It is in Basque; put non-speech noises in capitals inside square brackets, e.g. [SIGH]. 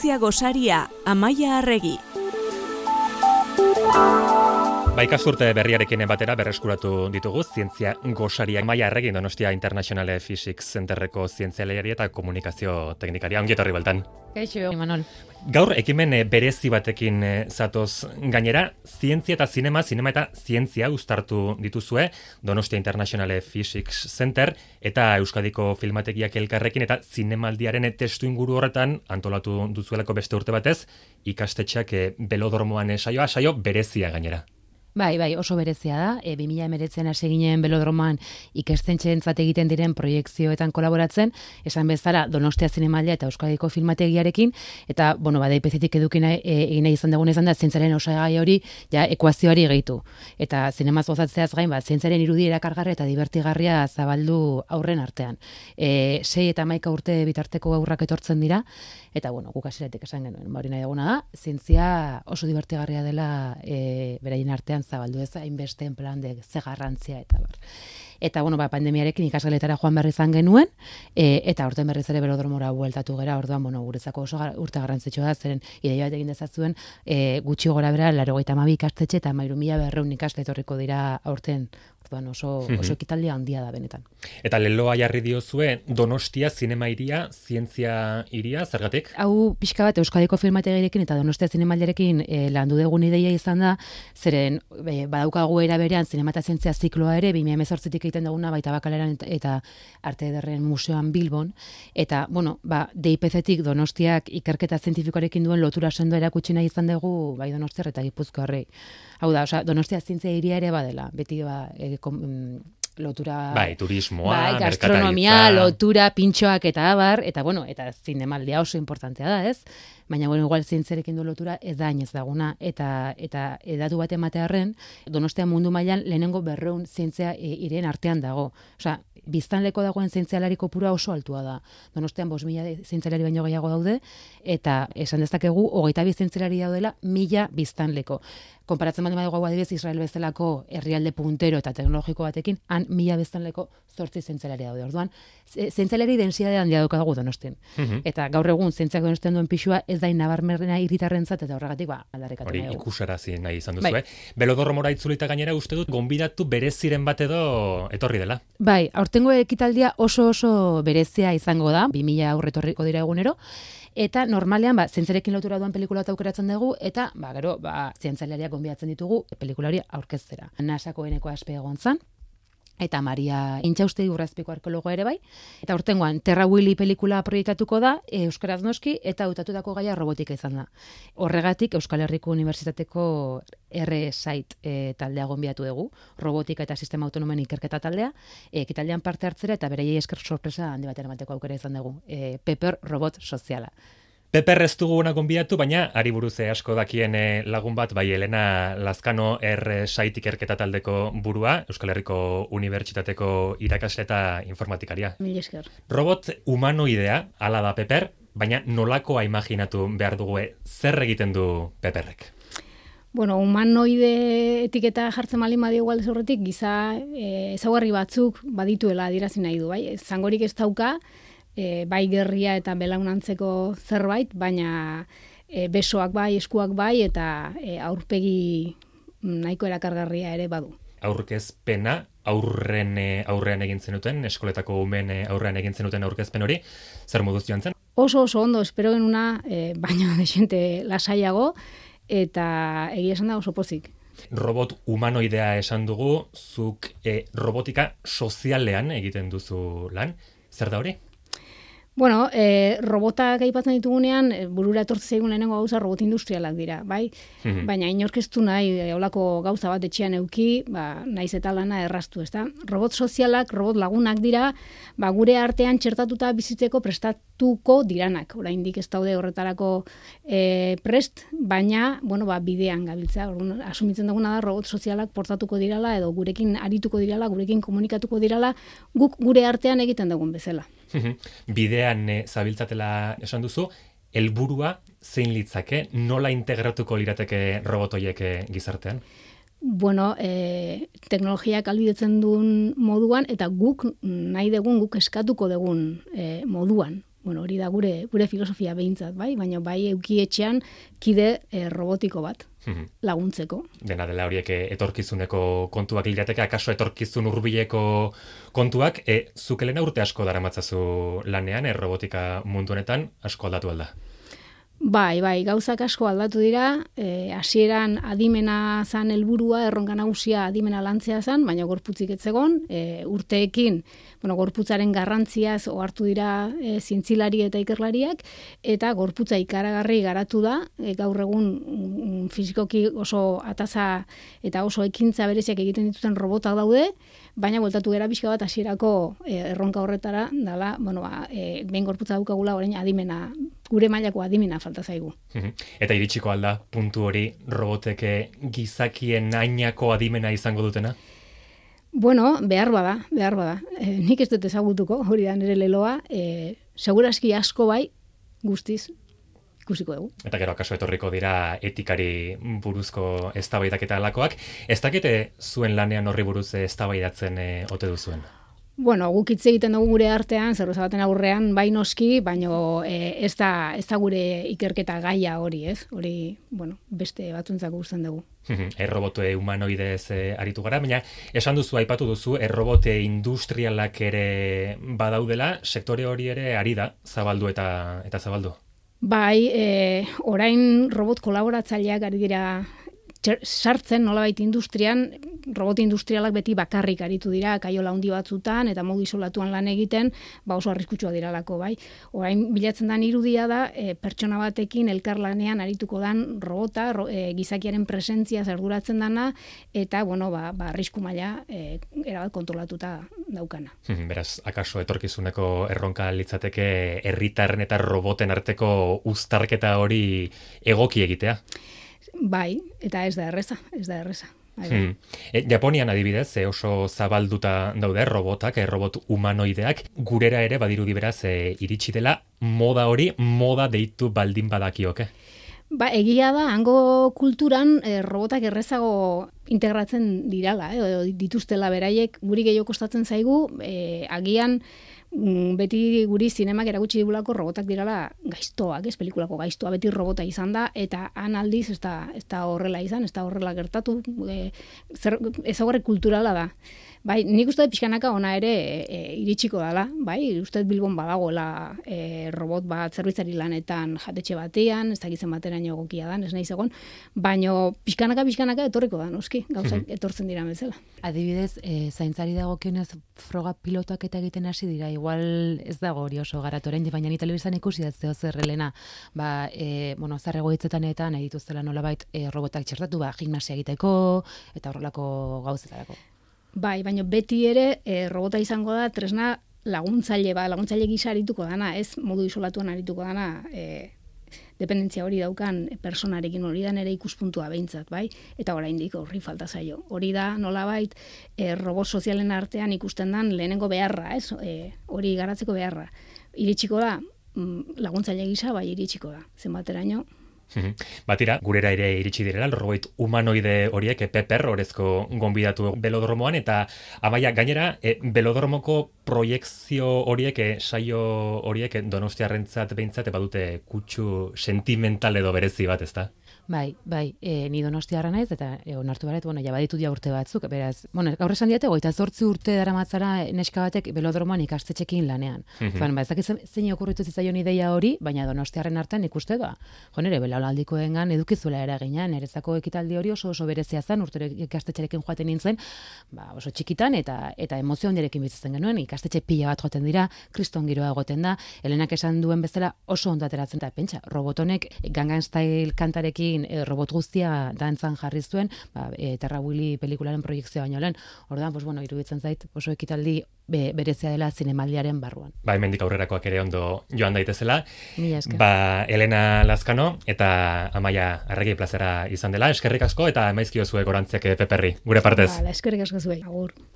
Zientzia gosaria, Amaia Arregi. Baika zurte berriarekin batera berreskuratu ditugu, zientzia gosaria maia erregin donostia International Physics Centerreko zientzialari eta komunikazio teknikaria. Ongi etorri baltan. Kaixo, Imanol. Gaur ekimen eh, berezi batekin eh, zatoz gainera, zientzia eta zinema, zinema eta zientzia uztartu dituzue Donostia International Physics Center eta Euskadiko filmategiak elkarrekin eta zinemaldiaren testu inguru horretan antolatu duzuelako beste urte batez, ikastetxeak eh, belodormoan saioa, saio berezia gainera. Bai, bai, oso berezia da. E, 2000 emeretzen hasi ginen belodroman ikestentxeen egiten diren proiektzioetan kolaboratzen, esan bezala Donostia Zinemaldia eta Euskadiko Filmategiarekin, eta, bueno, bada ipezitik edukin e, egin nahi izan dugun izan da, zintzaren osagai hori, ja, ekuazioari gehitu. Eta zinemaz gozatzeaz gain, ba, zintzaren irudi erakargarria eta divertigarria zabaldu aurren artean. E, sei eta maika urte bitarteko aurrak etortzen dira, eta, bueno, guk asiretik esan genuen, ba, hori nahi duguna da, zintzia oso divertigarria dela e, beraien artean zabaldu ez hainbeste en plan de ze garrantzia eta bar. Eta bueno, ba, pandemiarekin ikasgeletara joan berri izan genuen e, eta urte berriz ere belodromora bueltatu gera. Orduan, bueno, guretzako oso urte garrantzitsua da zeren ideia bat egin dezazuen e, gutxi gora bera 82 ikastetxe eta 3200 ikasle etorriko dira aurten Orduan oso, mhm. oso ekitaldia handia da benetan. Eta leloa jarri diozue Donostia zinema iria, zientzia iria, zergatik? Hau pixka bat Euskadiko filmategirekin eta Donostia zinemaldiarekin e, landu dugun ideia izan da, zeren e, badaukagu era berean zinema eta zientzia zikloa ere, 2018tik egiten duguna baita bakaleran eta arte ederren museoan Bilbon, eta, bueno, ba, DIPZ-tik Donostiak ikerketa zientifikoarekin duen lotura sendo erakutsi nahi izan dugu, bai Donostiar eta Gipuzko Hau da, osea, Donostia zientzia iria ere badela, beti ba, e, kom, lotura bai, turismoa, bai, gastronomia, lotura, pintxoak eta abar, eta bueno, eta zinemaldia oso importantea da, ez? Baina, bueno, igual zientzerekin du lotura ez da ez daguna, eta, eta edatu bat ematearen, donostea mundu mailan lehenengo berreun zientzia e, iren artean dago. Osea, biztanleko dagoen zientzialari kopura oso altua da. Donostean bos mila zientzialari baino gehiago daude, eta esan dezakegu, hogeita bi zientzialari daudela, mila biztanleko konparatzen baldin badugu adibidez Israel bezalako herrialde puntero eta teknologiko batekin, han mila bezanleko zortzi zentzalari daude. Orduan, zentzalari densidade handia daukagu donosten. Mm Eta gaur egun zentziak donosten duen pixua ez da inabarmerena iritarrentzat eta horregatik ba aldarrekatu nahi. Hori ikusarazi nahi izan duzu, bai. eh? Belodorromora itzulita gainera uste dut gonbidatu bereziren bat edo etorri dela. Bai, aurtengo ekitaldia oso oso berezia izango da, 2000 aurretorriko dira egunero. Eta normalean, ba, zentzerekin lotura duen pelikula aukeratzen dugu, eta, ba, gero, ba, zientzalariak gonbiatzen ditugu pelikula hori aurkeztera. Nasako eneko aspe egon zan, eta Maria Intxauste urrazpiko arkeologo ere bai. Eta urtengoan, Terra Willy pelikula proiektatuko da, e, Euskaraz noski, eta utatutako gaia robotika izan da. Horregatik, Euskal Herriko Unibertsitateko R-Site e, taldea gonbiatu dugu, robotika eta sistema autonomen ikerketa taldea, e, ekitaldean parte hartzera eta berei esker sorpresa handi batera emateko aukera izan dugu. E, Pepper Robot Soziala. Peper ez dugu gonbiatu, baina ari buruz asko dakien eh, lagun bat, bai Elena Lazkano R saitik erketa taldeko burua, Euskal Herriko Unibertsitateko irakasle eta informatikaria. Mil esker. Robot humanoidea, ala da Peper, baina nolakoa imaginatu behar dugu, eh, zer egiten du Peperrek? Bueno, humanoide etiketa jartzen malin badio igual horretik, giza e, ezaugarri batzuk badituela adirazi nahi du, bai? Zangorik ez dauka, e, bai gerria eta belaunantzeko zerbait, baina e, besoak bai, eskuak bai, eta e, aurpegi nahiko erakargarria ere badu. Aurkezpena, aurren e, aurrean egin zenuten, eskoletako umen e, aurrean egin zenuten aurkezpen hori, zer moduz joan zen? Oso oso ondo, espero genuna, e, baina [LAUGHS] desente lasaiago, eta egia esan da oso pozik. Robot humanoidea esan dugu, zuk e, robotika sozialean egiten duzu lan, zer da hori? Bueno, e, robotak aipatzen ditugunean, e, burura etortze zaigun lehenengo gauza robot industrialak dira, bai? Mhm. Baina inorkeztu nahi, e, olako gauza bat etxean euki, ba, naiz eta lana errastu, ezta? Robot sozialak, robot lagunak dira, ba, gure artean txertatuta bizitzeko prestatuko diranak. Oraindik ez daude horretarako e, prest, baina, bueno, ba, bidean gabiltza. Orduan, asumitzen duguna da, robot sozialak portatuko dirala, edo gurekin arituko dirala, gurekin komunikatuko dirala, guk gure artean egiten dugun bezala. Bidean e, zabiltzatela esan duzu, helburua zein litzake, nola integratuko lirateke robotoiek eh, gizartean? Bueno, e, teknologiak albidetzen duen moduan, eta guk nahi dugun, guk eskatuko dugun e, moduan. Bueno, hori da gure gure filosofia behintzat, bai, baina bai euki etxean kide e, robotiko bat mhm. laguntzeko. Dena dela horiek eh, etorkizuneko kontuak lirateke, akaso etorkizun hurbileko kontuak, e, zukelena urte asko dara matzazu lanean, e, robotika mundu honetan asko aldatu alda. Bai, bai, gauzak asko aldatu dira, e, hasieran adimena zan helburua, erronka nagusia adimena lantzea zan, baina gorputzik etzegon, e, urteekin, bueno, gorputzaren garrantziaz ohartu dira e, zintzilari eta ikerlariak, eta gorputza ikaragarri garatu da, e, gaur egun mm, fizikoki oso ataza eta oso ekintza bereziak egiten dituten robotak daude, baina voltatu gara pixka bat hasierako e, erronka horretara, dala, bueno, ba, e, behin gorputza daukagula orain adimena gure mailako adimena falta zaigu. Eta iritsiko alda puntu hori roboteke gizakien ainako adimena izango dutena? Bueno, behar bada, behar bada. E, nik ez dut ezagutuko, hori da nire leloa. E, seguraski asko bai, guztiz, ikusiko dugu. Eta gero akaso etorriko dira etikari buruzko eztabaidak eta alakoak. Ez dakite zuen lanean horri buruz eztabaidatzen e, ote duzuen? Bueno, guk hitz egiten dugu gure artean, zer baten aurrean, bai noski, baino e, ez, da, ez da gure ikerketa gaia hori, ez? Hori, bueno, beste batzuntzako guztan dugu. errobote humanoidez e, aritu gara, baina esan duzu, aipatu duzu, errobote industrialak ere badaudela, sektore hori ere ari da, zabaldu eta eta zabaldu. Bai, e, orain robot kolaboratzaileak ari dira sartzen nolabait industrian, robot industrialak beti bakarrik aritu dira, kaiola handi batzutan, eta modu isolatuan lan egiten, ba oso arriskutsua diralako, bai. Orain bilatzen den irudia da, e, pertsona batekin elkarlanean arituko dan robota, e, gizakiaren presentzia zerduratzen dana, eta, bueno, ba, ba arrisku maila e, erabat kontrolatuta daukana. Beraz, akaso etorkizuneko erronka litzateke herritarren eta roboten arteko uztarketa hori egoki egitea? Bai, eta ez da erreza, ez da erreza. Hmm. E, Japonian adibidez, e, oso zabalduta daude robotak, e, robot humanoideak, gurera ere badirudi beraz e, iritsi dela moda hori, moda deitu baldin badakioke. Ba, egia da, hango kulturan e, robotak errezago integratzen dirala, eh, dituztela beraiek, guri gehiago kostatzen zaigu, e, agian, beti guri zinemak eragutsi digulako robotak dirala gaiztoak, ez pelikulako gaiztoa, beti robota izan da, eta han aldiz ez da, ez da horrela izan, ez da horrela gertatu, e, zer, ez kulturala da. Bai, nik uste pixkanaka ona ere e, iritsiko dala, bai, uste Bilbon badagoela e, robot bat zerbitzari lanetan jatetxe batean, ez dakitzen bateraino egokia dan, ez nahi zegoen, baino pixkanaka pixkanaka etorriko da, noski, gauza mhm. etortzen dira bezala. Adibidez, e, zaintzari dago kionez froga pilotak eta egiten hasi dira, igual ez dago hori oso garatoren, baina ni telebizan ikusi da zeo zer ba, e, bueno, zarrego hitzetan eta nahi dituztela nolabait e, robotak txertatu, ba, gimnasia egiteko eta horrelako gauzetarako. Bai, baina beti ere e, robota izango da tresna laguntzaile ba, laguntzaile gisa arituko dana, ez modu isolatuan arituko dana, e, dependentzia hori daukan personarekin hori da nere ikuspuntua behintzat, bai? Eta oraindik horri falta zaio. Hori da nolabait e, robot sozialen artean ikusten dan lehenengo beharra, ez? E, hori garatzeko beharra. Iritsiko da mm, laguntzaile gisa bai iritsiko da. Zenbateraino Batira, gurera ere iritsi direla, robot humanoide horiek, Peper, horrezko gonbidatu belodromoan, eta amaia, gainera, e, belodromoko proiektzio horiek, e, saio horiek, donostiarrentzat behintzat, badute kutsu sentimental edo berezi bat, ezta? Bai, bai, e, ni donostiarra naiz eta e, onartu baret, bueno, ja baditu dia urte batzuk, beraz, bueno, gaur esan diate, goita zortzi urte daramatzara neska batek belodromoan ikastetxekin lanean. Mm -hmm. ba, ezak zein okurritu zitzaion ideia hori, baina donostiarren artean ikuste da. Jo, nire, belaulaldikoengan edukizuela eragina, nerezako ekitaldi hori oso oso berezia zen, urtero ikastetxerekin joaten nintzen, ba, oso txikitan eta eta emozio handirekin bizitzen genuen, ikastetxe pila bat joaten dira, kriston giroa egoten da, Helenak esan duen bezala oso ondo ateratzen da, pentsa, robotonek gangan style kantarekin e, robot guztia dantzan jarri zuen, ba, e, Terra Willy pelikularen proiektzioa baino lehen. Ordan, pues bueno, iruditzen zait oso ekitaldi be, berezia dela zinemaldiaren barruan. Ba, hemendik aurrerakoak ere ondo joan daitezela. Ba, Elena Lazkano eta Amaia Arregi plazera izan dela. Eskerrik asko eta maizkio zuek orantziak peperri. Gure partez. Ba, eskerrik asko zuek. Agur.